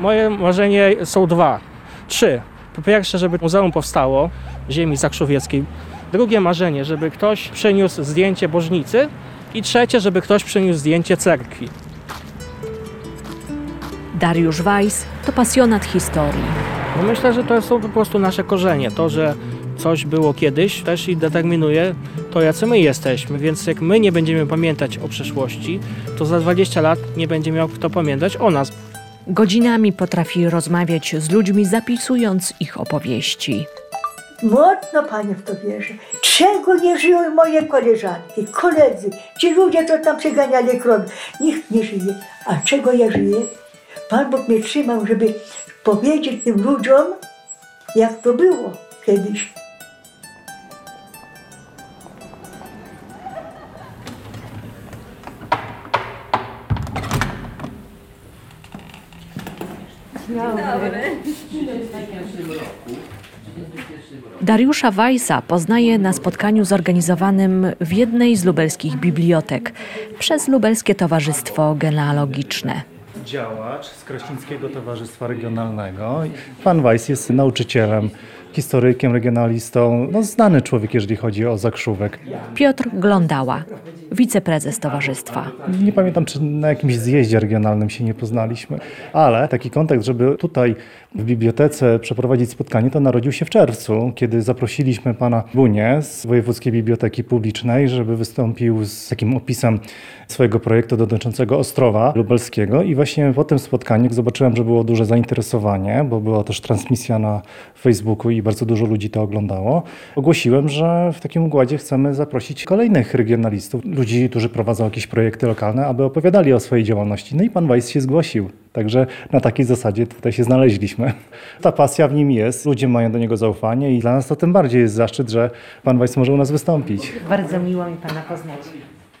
Moje marzenie są dwa, trzy. Po pierwsze, żeby muzeum powstało w ziemi zakrzowieckiej. Drugie marzenie, żeby ktoś przyniósł zdjęcie bożnicy. I trzecie, żeby ktoś przyniósł zdjęcie cerkwi. Dariusz Weiss to pasjonat historii. No myślę, że to są po prostu nasze korzenie. To, że coś było kiedyś, też i determinuje to, jacy my jesteśmy. Więc jak my nie będziemy pamiętać o przeszłości, to za 20 lat nie będzie miał kto pamiętać o nas. Godzinami potrafi rozmawiać z ludźmi, zapisując ich opowieści. Mocno Pani w to wierzę. Czego nie żyją moje koleżanki, koledzy, ci ludzie, co tam przeganiali krowy. Nikt nie żyje. A czego ja żyję? Pan Bóg mnie trzymał, żeby powiedzieć tym ludziom, jak to było kiedyś. Dariusza Weissa poznaje na spotkaniu zorganizowanym w jednej z lubelskich bibliotek przez Lubelskie Towarzystwo Genealogiczne. działacz z Krościńskiego Towarzystwa Regionalnego. Pan Weiss jest nauczycielem, historykiem, regionalistą, no znany człowiek, jeżeli chodzi o Zakrzówek. Piotr Glądała, wiceprezes towarzystwa. Nie pamiętam, czy na jakimś zjeździe regionalnym się nie poznaliśmy, ale taki kontakt, żeby tutaj w bibliotece przeprowadzić spotkanie, to narodził się w czerwcu, kiedy zaprosiliśmy pana Bunię z Wojewódzkiej Biblioteki Publicznej, żeby wystąpił z takim opisem swojego projektu dotyczącego Ostrowa Lubelskiego i właśnie po tym spotkaniu zobaczyłem, że było duże zainteresowanie, bo była też transmisja na Facebooku i bardzo dużo ludzi to oglądało. Ogłosiłem, że w takim układzie chcemy zaprosić kolejnych regionalistów, ludzi, którzy prowadzą jakieś projekty lokalne, aby opowiadali o swojej działalności. No i pan Weiss się zgłosił. Także na takiej zasadzie tutaj się znaleźliśmy. Ta pasja w nim jest, ludzie mają do niego zaufanie i dla nas to tym bardziej jest zaszczyt, że pan Weiss może u nas wystąpić. Bardzo miło mi Pana poznać.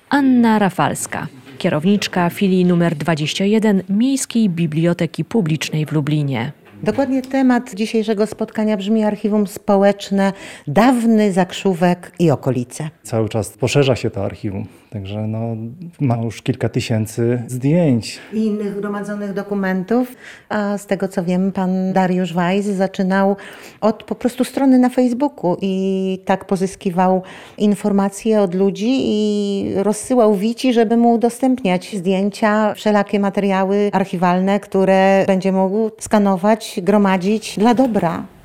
Anna Rafalska, kierowniczka filii numer 21 Miejskiej Biblioteki Publicznej w Lublinie. Dokładnie temat dzisiejszego spotkania brzmi Archiwum Społeczne, dawny Zakrzówek i okolice. Cały czas poszerza się to archiwum, także no, ma już kilka tysięcy zdjęć. I innych zgromadzonych dokumentów. A z tego co wiem, pan Dariusz Weiss zaczynał od po prostu strony na Facebooku i tak pozyskiwał informacje od ludzi i rozsyłał wici, żeby mu udostępniać zdjęcia, wszelakie materiały archiwalne, które będzie mógł skanować, gromadzić dla dobra.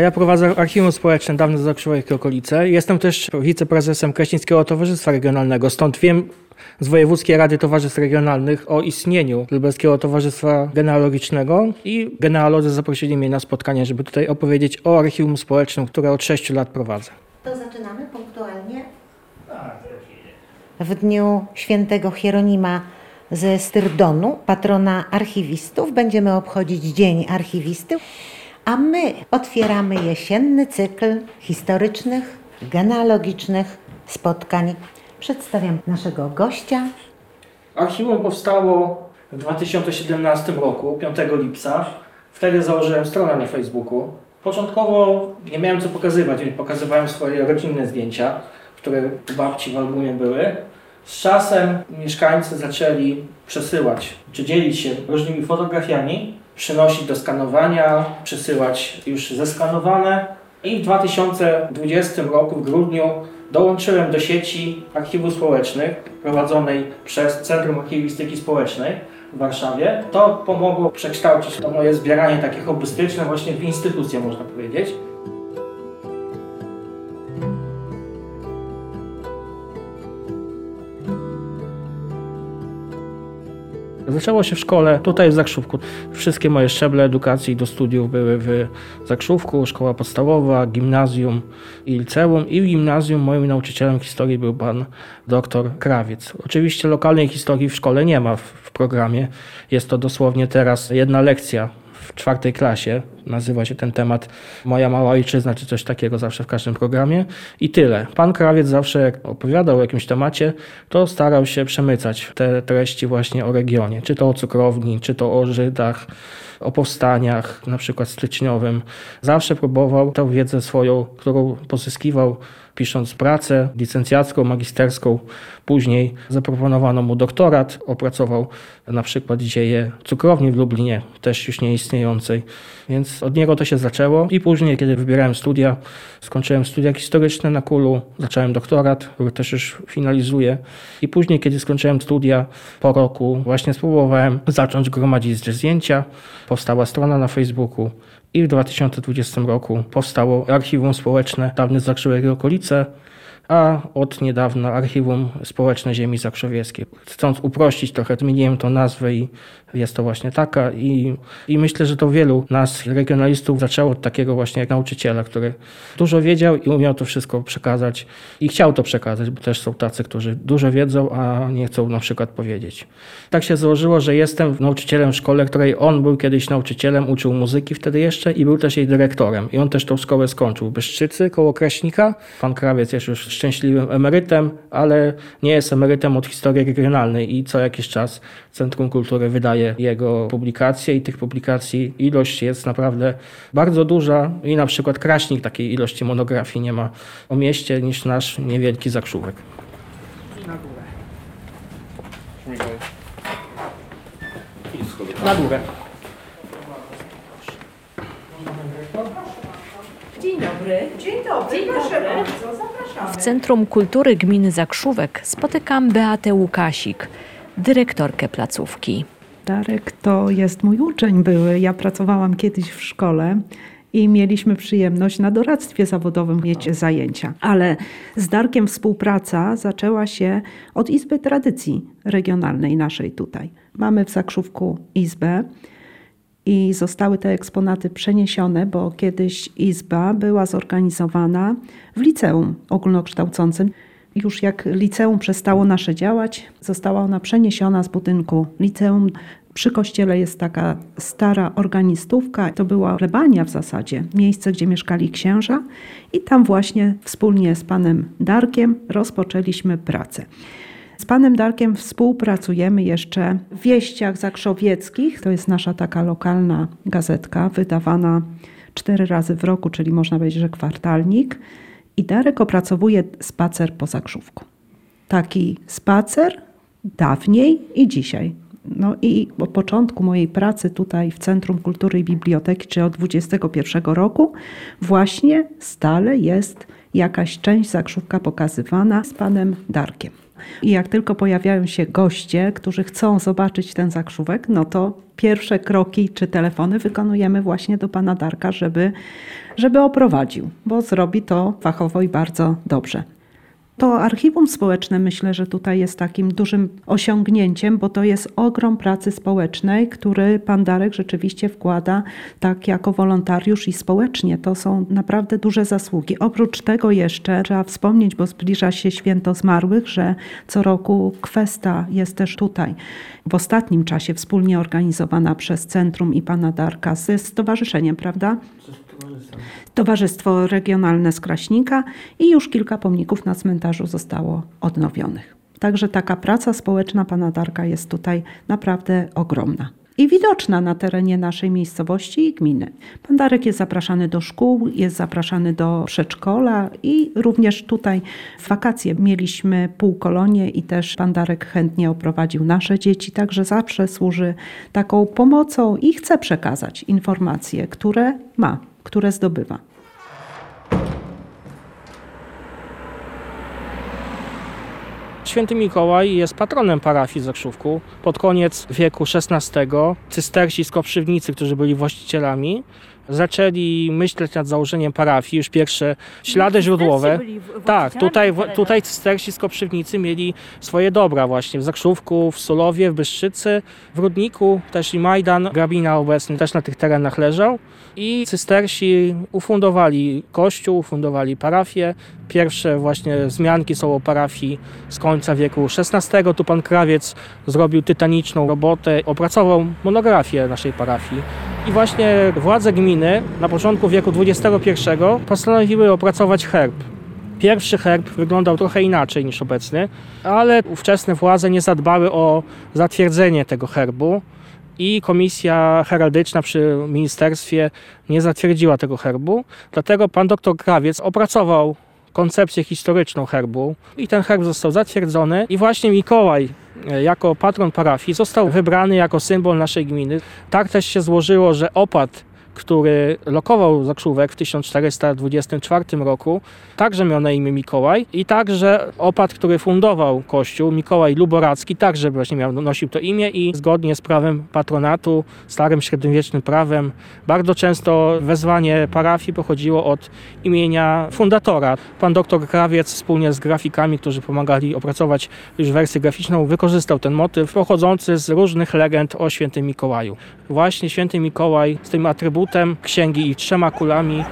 Ja prowadzę Archiwum Społeczne Dawne Zakrzówek i okolice. Jestem też wiceprezesem Kraśnickiego Towarzystwa Regionalnego, stąd wiem z Wojewódzkiej Rady Towarzystw Regionalnych o istnieniu Lubelskiego Towarzystwa Genealogicznego i genealodzy zaprosili mnie na spotkanie, żeby tutaj opowiedzieć o Archiwum Społecznym, które od 6 lat prowadzę. To zaczynamy punktualnie. W dniu świętego Hieronima ze Styrdonu, patrona archiwistów, będziemy obchodzić Dzień Archiwisty, a my otwieramy jesienny cykl historycznych, genealogicznych spotkań. Przedstawiam naszego gościa. Archiwum powstało w 2017 roku, 5 lipca. Wtedy założyłem stronę na Facebooku. Początkowo nie miałem co pokazywać, więc pokazywałem swoje rodzinne zdjęcia, które u babci w albumie były. Z czasem mieszkańcy zaczęli przesyłać, czy dzielić się różnymi fotografiami, przynosić do skanowania, przesyłać już zeskanowane. I w 2020 roku, w grudniu, dołączyłem do sieci archiwów społecznych prowadzonej przez Centrum Archiwistyki Społecznej w Warszawie. To pomogło przekształcić to moje zbieranie takie hobbystyczne właśnie w instytucję, można powiedzieć. Zaczęło się w szkole, tutaj w Zakrzówku. Wszystkie moje szczeble edukacji do studiów były w Zakrzówku, szkoła podstawowa, gimnazjum i liceum. I w gimnazjum moim nauczycielem historii był pan doktor Krawiec. Oczywiście lokalnej historii w szkole nie ma w, w programie. Jest to dosłownie teraz jedna lekcja w czwartej klasie. nazywa się ten temat Moja mała ojczyzna, czy coś takiego zawsze w każdym programie. I tyle. Pan Krawiec zawsze jak opowiadał o jakimś temacie, to starał się przemycać te treści właśnie o regionie. Czy to o cukrowni, czy to o Żydach, o powstaniach, na przykład styczniowym. Zawsze próbował tę wiedzę swoją, którą pozyskiwał pisząc pracę licencjacką, magisterską. Później zaproponowano mu doktorat, opracował na przykład dzieje cukrowni w Lublinie, też już nieistniejącej. Więc od niego to się zaczęło i później, kiedy wybierałem studia, skończyłem studia historyczne na Kulu, zacząłem doktorat, który też już finalizuję i później, kiedy skończyłem studia po roku, właśnie spróbowałem zacząć gromadzić zdjęcia. Powstała strona na Facebooku, i w 2020 roku powstało Archiwum Społeczne Dawny Zakrzyłek i okolice, a od niedawna Archiwum Społeczne Ziemi Zakrzowieckiej. Chcąc uprościć trochę, zmieniłem tą nazwę i jest to właśnie taka i, i myślę, że to wielu nas, regionalistów, zaczęło od takiego właśnie nauczyciela, który dużo wiedział i umiał to wszystko przekazać i chciał to przekazać, bo też są tacy, którzy dużo wiedzą, a nie chcą na przykład powiedzieć. Tak się złożyło, że jestem nauczycielem w szkole, której on był kiedyś nauczycielem, uczył muzyki wtedy jeszcze i był też jej dyrektorem. I on też tą szkołę skończył. Byszczycy koło Kraśnika. Pan Krawiec jest już szczęśliwym emerytem, ale nie jest emerytem od historii regionalnej i co jakiś czas Centrum Kultury wydaje jego publikacje i tych publikacji ilość jest naprawdę bardzo duża i na przykład Kraśnik takiej ilości monografii nie ma o mieście niż nasz niewielki Zakrzówek. Na górę. Na górę. Dzień dobry. Dzień dobry. Dzień proszę bardzo, zapraszamy. W Centrum Kultury Gminy Zakrzówek spotykam Beatę Łukasik, dyrektorkę placówki. Darek to jest mój uczeń były. Ja pracowałam kiedyś w szkole i mieliśmy przyjemność na doradztwie zawodowym mieć zajęcia. Ale z Darkiem współpraca zaczęła się od Izby Tradycji Regionalnej naszej tutaj. Mamy w Zakrzówku izbę i zostały te eksponaty przeniesione, bo kiedyś izba była zorganizowana w liceum ogólnokształcącym. Już jak liceum przestało nasze działać, została ona przeniesiona z budynku liceum. Przy kościele jest taka stara organistówka. To była plebania w zasadzie, miejsce, gdzie mieszkali księża. I tam właśnie wspólnie z panem Darkiem rozpoczęliśmy pracę. Z panem Darkiem współpracujemy jeszcze w Wieściach Zakrzowieckich. To jest nasza taka lokalna gazetka, wydawana cztery razy w roku, czyli można powiedzieć, że kwartalnik. I Darek opracowuje spacer po Zakrzówku. Taki spacer dawniej i dzisiaj. No i od początku mojej pracy tutaj w Centrum Kultury i Biblioteki, czy od 21 roku, właśnie stale jest jakaś część Zakrzówka pokazywana z panem Darkiem. I jak tylko pojawiają się goście, którzy chcą zobaczyć ten zakrzówek, no to pierwsze kroki czy telefony wykonujemy właśnie do pana Darka, żeby, żeby oprowadził, bo zrobi to fachowo i bardzo dobrze. To archiwum społeczne myślę, że tutaj jest takim dużym osiągnięciem, bo to jest ogrom pracy społecznej, który pan Darek rzeczywiście wkłada tak jako wolontariusz i społecznie. To są naprawdę duże zasługi. Oprócz tego jeszcze trzeba wspomnieć, bo zbliża się święto zmarłych, że co roku kwesta jest też tutaj w ostatnim czasie wspólnie organizowana przez Centrum i pana Darka ze stowarzyszeniem, prawda? Towarzystwo Regionalne z Kraśnika i już kilka pomników na cmentarzu zostało odnowionych. Także taka praca społeczna pana Darka jest tutaj naprawdę ogromna. I widoczna na terenie naszej miejscowości i gminy. Pan Darek jest zapraszany do szkół, jest zapraszany do przedszkola i również tutaj w wakacje mieliśmy półkolonie i też pan Darek chętnie oprowadził nasze dzieci, także zawsze służy taką pomocą i chce przekazać informacje, które ma które zdobywa. Święty Mikołaj jest patronem parafii Zakrzówku. Pod koniec wieku XVI cystersi z Koprzywnicy, którzy byli właścicielami, zaczęli myśleć nad założeniem parafii, już pierwsze ślady źródłowe. Tak, tutaj, tutaj cystersi z Koprzywnicy mieli swoje dobra właśnie w Zakrzówku, w Sulowie, w Byszczycy, w Rudniku, też i Majdan, Grabina obecny też na tych terenach leżał. I cystersi ufundowali kościół, ufundowali parafię. Pierwsze właśnie wzmianki są o parafii z końca wieku XVI. Tu pan Krawiec zrobił tytaniczną robotę, opracował monografię naszej parafii I właśnie władze gminy na początku wieku XXI postanowiły opracować herb. Pierwszy herb wyglądał trochę inaczej niż obecny, ale ówczesne władze nie zadbały o zatwierdzenie tego herbu i komisja heraldyczna przy ministerstwie nie zatwierdziła tego herbu. Dlatego pan doktor Krawiec opracował koncepcję historyczną herbu i ten herb został zatwierdzony i właśnie Mikołaj jako patron parafii został wybrany jako symbol naszej gminy. Tak też się złożyło, że opat który lokował Zakrzówek w 1424 roku, także miał na imię Mikołaj i także opat, który fundował kościół, Mikołaj Luboracki, także właśnie miał, nosił to imię i zgodnie z prawem patronatu, starym średniowiecznym prawem, bardzo często wezwanie parafii pochodziło od imienia fundatora. Pan doktor Krawiec wspólnie z grafikami, którzy pomagali opracować już wersję graficzną, wykorzystał ten motyw pochodzący z różnych legend o świętym Mikołaju. Właśnie święty Mikołaj z tym atrybutem księgi i trzema kulami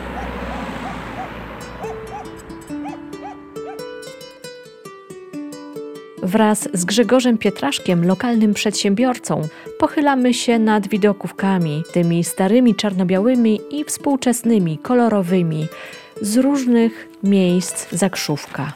Wraz z Grzegorzem Pietraszkiem, lokalnym przedsiębiorcą, pochylamy się nad widokówkami, tymi starymi czarno-białymi i współczesnymi, kolorowymi, z różnych miejsc Zakrzówka.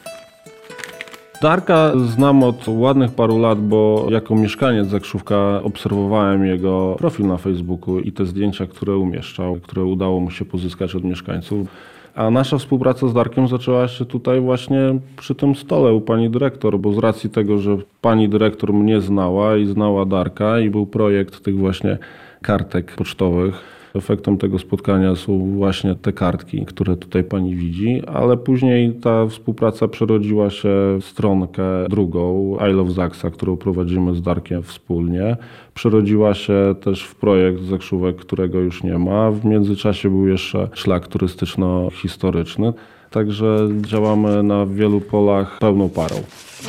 Darka znam od ładnych paru lat, bo jako mieszkaniec Zakrzówka obserwowałem jego profil na Facebooku i te zdjęcia, które umieszczał, które udało mu się pozyskać od mieszkańców. A nasza współpraca z Darkiem zaczęła się tutaj właśnie przy tym stole u pani dyrektor, bo z racji tego, że pani dyrektor mnie znała i znała Darka i był projekt tych właśnie kartek pocztowych, Efektem tego spotkania są właśnie te kartki, które tutaj pani widzi, ale później ta współpraca przerodziła się w stronkę drugą, I Love Zaksa, którą prowadzimy z Darkiem wspólnie. Przerodziła się też w projekt Zakrzówek, którego już nie ma. W międzyczasie był jeszcze szlak turystyczno-historyczny. Także działamy na wielu polach pełną parą.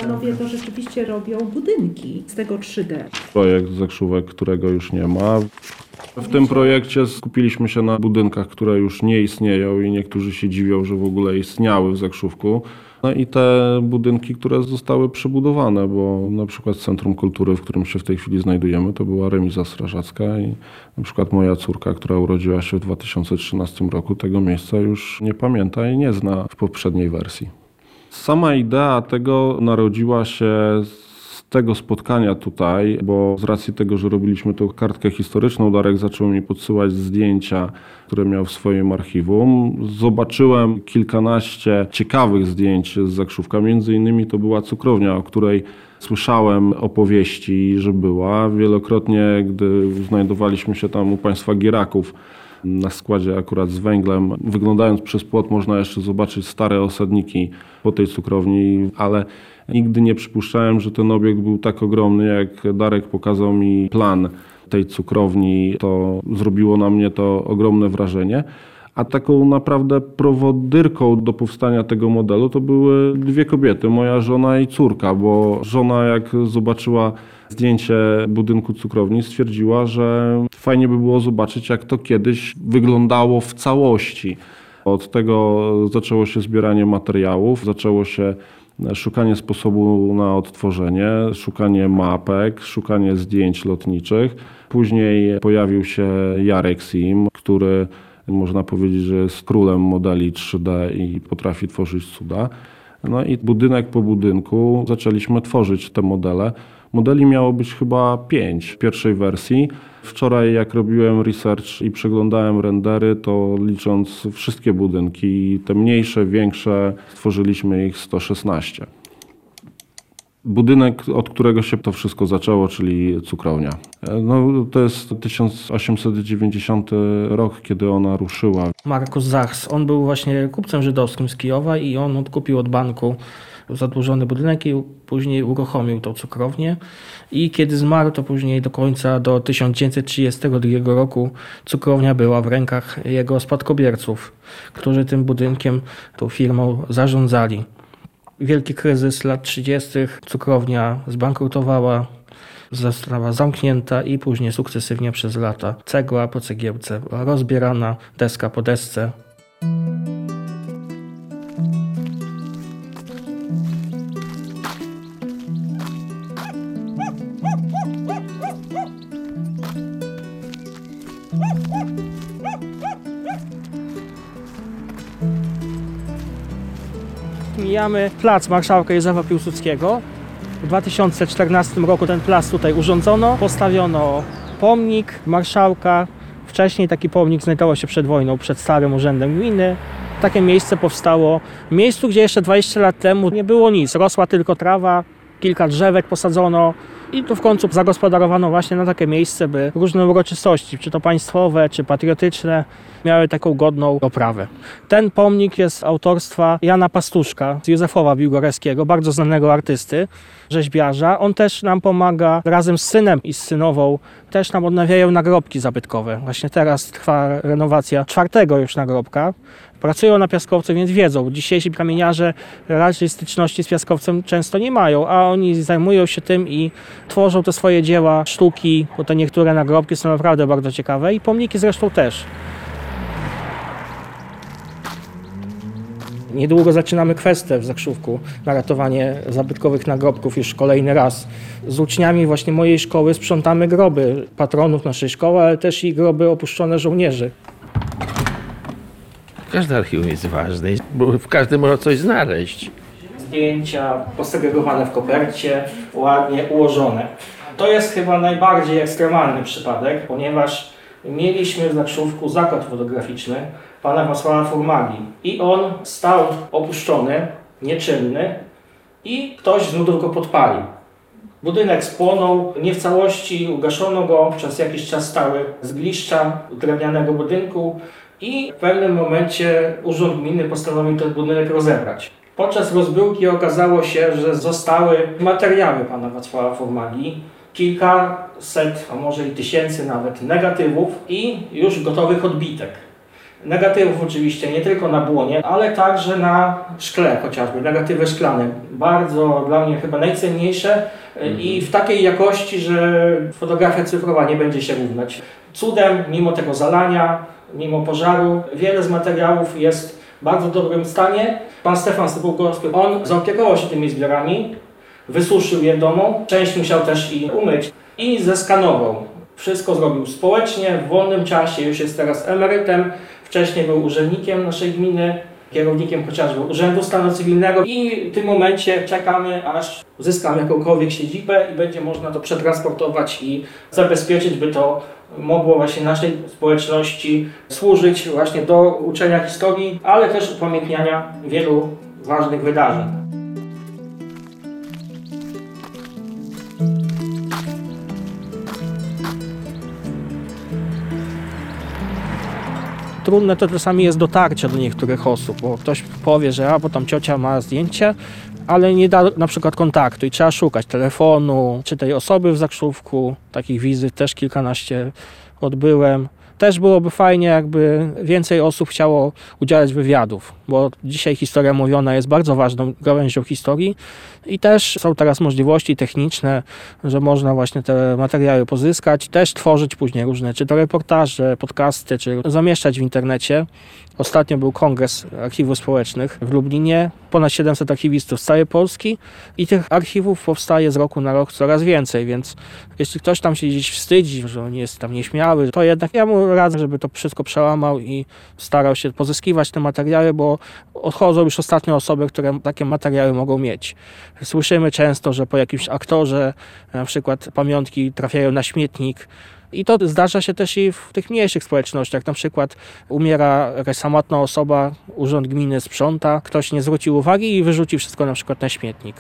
Panowie to rzeczywiście robią budynki z tego 3D. Projekt Zakrzówek, którego już nie ma. W tym projekcie skupiliśmy się na budynkach, które już nie istnieją i niektórzy się dziwią, że w ogóle istniały w Zakrzówku. No i te budynki, które zostały przebudowane, bo na przykład Centrum Kultury, w którym się w tej chwili znajdujemy, to była remiza strażacka i na przykład moja córka, która urodziła się w 2013 roku, tego miejsca już nie pamięta i nie zna w poprzedniej wersji. Sama idea tego narodziła się z tego spotkania tutaj, bo z racji tego, że robiliśmy tą kartkę historyczną, Darek zaczął mi podsyłać zdjęcia, które miał w swoim archiwum. Zobaczyłem kilkanaście ciekawych zdjęć z Zakrzówka, między innymi to była cukrownia, o której Słyszałem opowieści, że była. Wielokrotnie, gdy znajdowaliśmy się tam u państwa Gieraków, na składzie akurat z węglem. Wyglądając przez płot można jeszcze zobaczyć stare osadniki po tej cukrowni, ale nigdy nie przypuszczałem, że ten obiekt był tak ogromny, jak Darek pokazał mi plan tej cukrowni. To zrobiło na mnie to ogromne wrażenie. A taką naprawdę prowodyrką do powstania tego modelu to były dwie kobiety, moja żona i córka, bo żona jak zobaczyła zdjęcie budynku cukrowni stwierdziła, że fajnie by było zobaczyć jak to kiedyś wyglądało w całości. Od tego zaczęło się zbieranie materiałów, zaczęło się szukanie sposobu na odtworzenie, szukanie mapek, szukanie zdjęć lotniczych. Później pojawił się Jarek Sim, który można powiedzieć, że jest królem modeli 3D i potrafi tworzyć cuda. No i budynek po budynku zaczęliśmy tworzyć te modele. Modeli miało być chyba pięć w pierwszej wersji. Wczoraj, jak robiłem research i przeglądałem rendery, to licząc wszystkie budynki, te mniejsze, większe, stworzyliśmy ich 116. Budynek, od którego się to wszystko zaczęło, czyli cukrownia. No, to jest 1890 rok, kiedy ona ruszyła. Markus Zachs. On był właśnie kupcem żydowskim z Kijowa i on odkupił od banku zadłużony budynek i później uruchomił tą cukrownię. I kiedy zmarł, to później do końca, do 1932 roku cukrownia była w rękach jego spadkobierców, którzy tym budynkiem, tą firmą zarządzali. Wielki kryzys lat 30. cukrownia zbankrutowała, została zamknięta i później sukcesywnie przez lata cegła po cegiełce rozbierana, deska po desce. Mijamy plac Marszałka Józefa Piłsudskiego. W 2014 roku ten plac tutaj urządzono, postawiono pomnik marszałka. Wcześniej taki pomnik znajdował się przed wojną przed Starym Urzędem Gminy. Takie miejsce powstało w miejscu, gdzie jeszcze 20 lat temu nie było nic. Rosła tylko trawa, kilka drzewek posadzono i tu w końcu zagospodarowano właśnie na takie miejsce, by różne uroczystości, czy to państwowe, czy patriotyczne, miały taką godną oprawę. Ten pomnik jest autorstwa Jana Pastuszka z Józefowa Biłgorajskiego, bardzo znanego artysty, rzeźbiarza. On też nam pomaga razem z synem i z synową, też nam odnawiają nagrobki zabytkowe. Właśnie teraz trwa renowacja czwartego już nagrobka. Pracują na piaskowcu, więc wiedzą. Dzisiejsi kamieniarze raczej styczności z piaskowcem często nie mają, a oni zajmują się tym i tworzą te swoje dzieła, sztuki, bo te niektóre nagrobki są naprawdę bardzo ciekawe i pomniki zresztą też. Niedługo zaczynamy kwestię w Zakrzówku na ratowanie zabytkowych nagrobków już kolejny raz. Z uczniami właśnie mojej szkoły sprzątamy groby patronów naszej szkoły, ale też i groby opuszczone żołnierzy. Każde archiwum jest ważne, bo w każdym można coś znaleźć. Zdjęcia posegregowane w kopercie, ładnie ułożone. To jest chyba najbardziej ekstremalny przypadek, ponieważ mieliśmy w Zakrzówku zakład fotograficzny pana Wacława Furmagi i on stał opuszczony, nieczynny i ktoś z nudów go podpalił. Budynek spłonął, nie w całości ugaszono go, przez jakiś czas stały zgliszcza drewnianego budynku i w pewnym momencie Urząd Gminy postanowił ten budynek rozebrać. Podczas rozbiórki okazało się, że zostały materiały pana Wacława Formagi, kilkaset, a może i tysięcy nawet negatywów i już gotowych odbitek. Negatywów oczywiście nie tylko na błonie, ale także na szkle chociażby, negatywy szklane. Bardzo dla mnie chyba najcenniejsze i w takiej jakości, że fotografia cyfrowa nie będzie się równać. Cudem, mimo tego zalania, mimo pożaru, wiele z materiałów jest bardzo dobrym stanie. Pan Stefan Stypułkowski, on zaopiekował się tymi zbiorami, wysuszył je w domu, część musiał też i umyć i zeskanował. Wszystko zrobił społecznie, w wolnym czasie, już jest teraz emerytem, wcześniej był urzędnikiem naszej gminy, kierownikiem chociażby Urzędu Stanu Cywilnego i w tym momencie czekamy, aż uzyskam jakąkolwiek siedzibę i będzie można to przetransportować i zabezpieczyć, by to mogło właśnie naszej społeczności służyć właśnie do uczenia historii, ale też upamiętniania wielu ważnych wydarzeń. Trudne to czasami jest dotarcie do niektórych osób, bo ktoś powie, że a, bo tam ciocia ma zdjęcie, ale nie da na przykład kontaktu i trzeba szukać telefonu, czy tej osoby w Zakrzówku. Takich wizyt też kilkanaście odbyłem. Też byłoby fajnie, jakby więcej osób chciało udzielać wywiadów, bo dzisiaj historia mówiona jest bardzo ważną gałęzią historii i też są teraz możliwości techniczne, że można właśnie te materiały pozyskać, też tworzyć później różne, czy to reportaże, podcasty, czy zamieszczać w internecie. Ostatnio był kongres archiwów społecznych w Lublinie, ponad 700 archiwistów z całej Polski i tych archiwów powstaje z roku na rok coraz więcej, więc jeśli ktoś tam się gdzieś wstydzi, że on jest tam nieśmiały, to jednak ja mu radzę, żeby to wszystko przełamał i starał się pozyskiwać te materiały, bo odchodzą już ostatnie osoby, które takie materiały mogą mieć. Słyszymy często, że po jakimś aktorze na przykład pamiątki trafiają na śmietnik, i to zdarza się też i w tych mniejszych społecznościach. Na przykład umiera jakaś samotna osoba, urząd gminy sprząta, ktoś nie zwrócił uwagi i wyrzuci wszystko na przykład na śmietnik.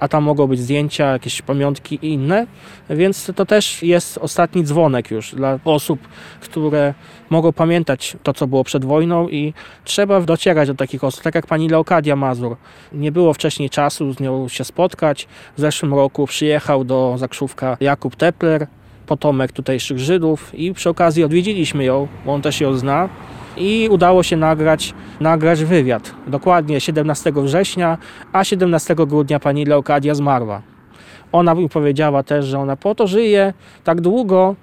A tam mogą być zdjęcia, jakieś pamiątki i inne, więc to też jest ostatni dzwonek już dla osób, które mogą pamiętać to, co było przed wojną i trzeba docierać do takich osób, tak jak pani Leokadia Mazur. Nie było wcześniej czasu z nią się spotkać. W zeszłym roku przyjechał do Zakrzówka Jakub Tepler, potomek tutejszych Żydów i przy okazji odwiedziliśmy ją, bo on też ją zna i udało się nagrać, nagrać wywiad. Dokładnie 17 września, a 17 grudnia pani Leokadia zmarła. Ona mi powiedziała też, że ona po to żyje tak długo,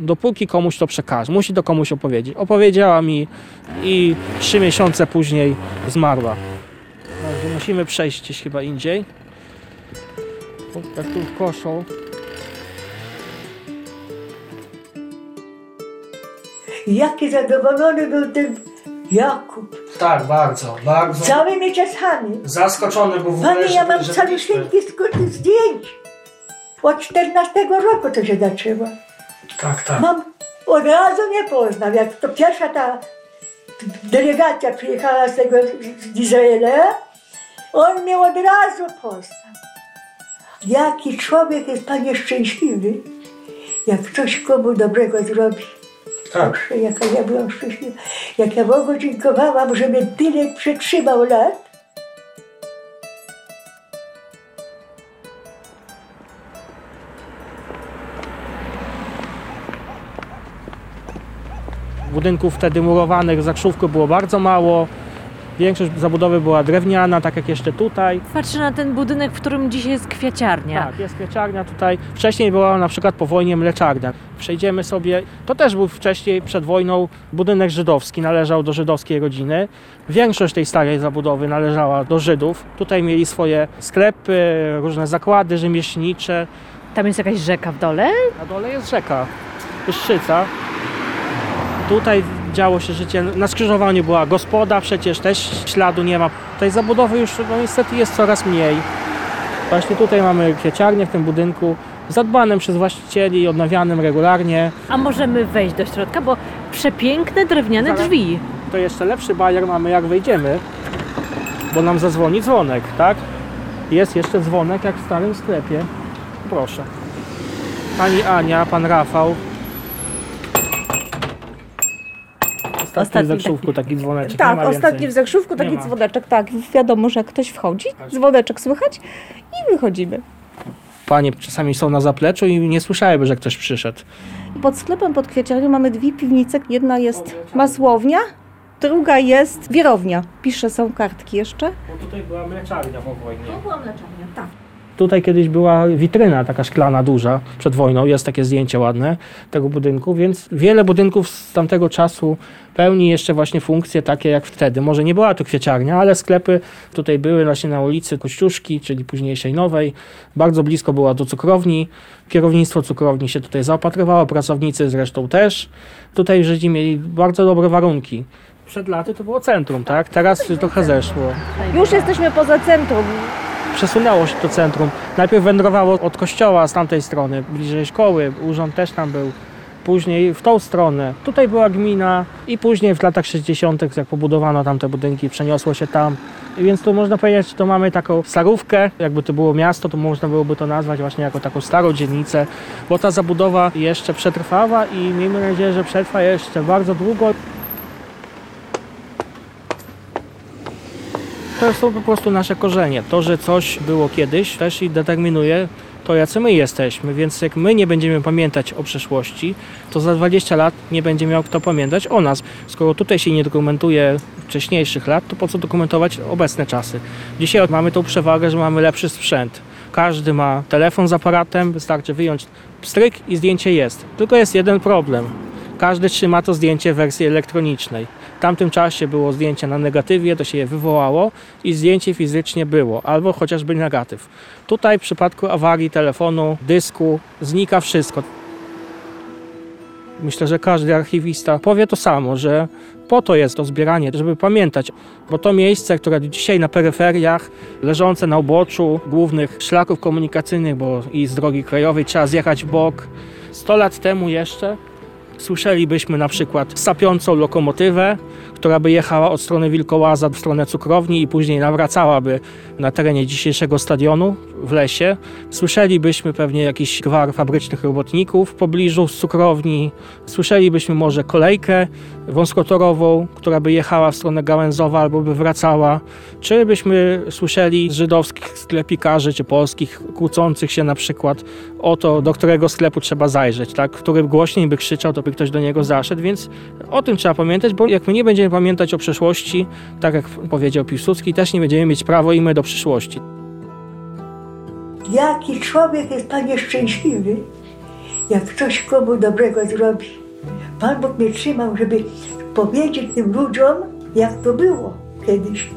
dopóki komuś to przekaże. Musi to komuś opowiedzieć. Opowiedziała mi i trzy miesiące później zmarła. Musimy przejść gdzieś chyba indziej. Jak tu koszą. Jaki zadowolony był ten Jakub. Tak, bardzo, bardzo. Całymi czasami. Zaskoczony był w ogóle, Panie, ja mam że cały byliśmy. skróty zdjęć. Od 14 roku to się zaczęło. Tak, tak. Mam, od razu mnie poznał, jak to pierwsza ta delegacja przyjechała z tego, z Izraela, on mnie od razu poznał. Jaki człowiek jest, panie, szczęśliwy, jak ktoś komu dobrego zrobi. Tak. Jaka ja byłam szczęśliwa. Jak ja Bogu dziękowałam, że mnie tyle przetrzymał lat. Budynków wtedy murowanych w Zakrzówku było bardzo mało. Większość zabudowy była drewniana, tak jak jeszcze tutaj. Patrzę na ten budynek, w którym dzisiaj jest kwiaciarnia. Tak, jest kwiaciarnia tutaj. Wcześniej była na przykład po wojnie mleczarnia. Przejdziemy sobie. To też był wcześniej, przed wojną, budynek żydowski, należał do żydowskiej rodziny. Większość tej starej zabudowy należała do Żydów. Tutaj mieli swoje sklepy, różne zakłady rzemieślnicze. Tam jest jakaś rzeka w dole. Na dole jest rzeka, Pyszczyca. Tutaj działo się życie. Na skrzyżowaniu była gospoda, przecież też śladu nie ma. Tej zabudowy już no, niestety jest coraz mniej. Właśnie tutaj mamy kwieciarnię w tym budynku, zadbanym przez właścicieli, odnawianym regularnie. A możemy wejść do środka, bo przepiękne drewniane Zaraz. drzwi. To jeszcze lepszy bajer mamy jak wejdziemy, bo nam zadzwoni dzwonek, tak? Jest jeszcze dzwonek jak w starym sklepie. Proszę. Pani Ania, pan Rafał. Ostatni, Ostatni w Zakrzówku taki dzwoneczek. nie Tak, ma ostatni więcej. w Zakrzówku taki dzwoneczek, tak. Wiadomo, że ktoś wchodzi, dzwoneczek słychać i wychodzimy. Panie czasami są na zapleczu i nie słyszałyby, że ktoś przyszedł. Pod sklepem, pod kwieciarnią mamy dwie piwnice. Jedna jest masłownia, druga jest wierownia. Pisze, są kartki jeszcze. Bo tutaj była mleczarnia po wojnie. była mleczarnia, tak. Tutaj kiedyś była witryna taka szklana duża przed wojną, jest takie zdjęcie ładne tego budynku, więc wiele budynków z tamtego czasu pełni jeszcze właśnie funkcje takie jak wtedy. Może nie była to kwieciarnia, ale sklepy tutaj były właśnie na ulicy Kościuszki, czyli późniejszej Nowej. Bardzo blisko była do cukrowni. Kierownictwo cukrowni się tutaj zaopatrywało, pracownicy zresztą też. Tutaj Żydzi mieli bardzo dobre warunki. Przed laty to było centrum, tak? Teraz trochę zeszło. Już jesteśmy poza centrum. Przesunęło się to centrum. Najpierw wędrowało od kościoła z tamtej strony, bliżej szkoły, urząd też tam był. Później w tą stronę. Tutaj była gmina i później w latach 60., jak pobudowano tamte budynki, przeniosło się tam. Więc tu można powiedzieć, że to mamy taką starówkę, jakby to było miasto, to można byłoby to nazwać właśnie jako taką starą dzielnicę, bo ta zabudowa jeszcze przetrwała i miejmy nadzieję, że przetrwa jeszcze bardzo długo. To są po prostu nasze korzenie. To, że coś było kiedyś, też i determinuje to, jacy my jesteśmy. Więc jak my nie będziemy pamiętać o przeszłości, to za 20 lat nie będzie miał kto pamiętać o nas. Skoro tutaj się nie dokumentuje wcześniejszych lat, to po co dokumentować obecne czasy? Dzisiaj mamy tą przewagę, że mamy lepszy sprzęt. Każdy ma telefon z aparatem, wystarczy wyjąć pstryk i zdjęcie jest. Tylko jest jeden problem. Każdy trzyma to zdjęcie w wersji elektronicznej. W tamtym czasie było zdjęcie na negatywie, to się je wywołało i zdjęcie fizycznie było, albo chociażby negatyw. Tutaj w przypadku awarii telefonu, dysku znika wszystko. Myślę, że każdy archiwista powie to samo, że po to jest to zbieranie, żeby pamiętać, bo to miejsce, które dzisiaj na peryferiach, leżące na uboczu głównych szlaków komunikacyjnych, bo i z drogi krajowej trzeba zjechać w bok. 100 lat temu jeszcze słyszelibyśmy na przykład sapiącą lokomotywę, która by jechała od strony Wilkołaza w stronę cukrowni i później nawracałaby na terenie dzisiejszego stadionu w lesie. Słyszelibyśmy pewnie jakiś gwar fabrycznych robotników w pobliżu cukrowni. Słyszelibyśmy może kolejkę wąskotorową, która by jechała w stronę Gałęzowa albo by wracała. Czy byśmy słyszeli żydowskich sklepikarzy czy polskich kłócących się na przykład o to, do którego sklepu trzeba zajrzeć, tak? który głośniej by krzyczał, to by ktoś do niego zaszedł, więc o tym trzeba pamiętać, bo jak my nie będziemy pamiętać o przeszłości, tak jak powiedział Piłsudski, też nie będziemy mieć prawo i my do przyszłości. Jaki człowiek jest, panie, szczęśliwy, jak ktoś komu dobrego zrobi. Pan Bóg mnie trzymał, żeby powiedzieć tym ludziom, jak to było kiedyś.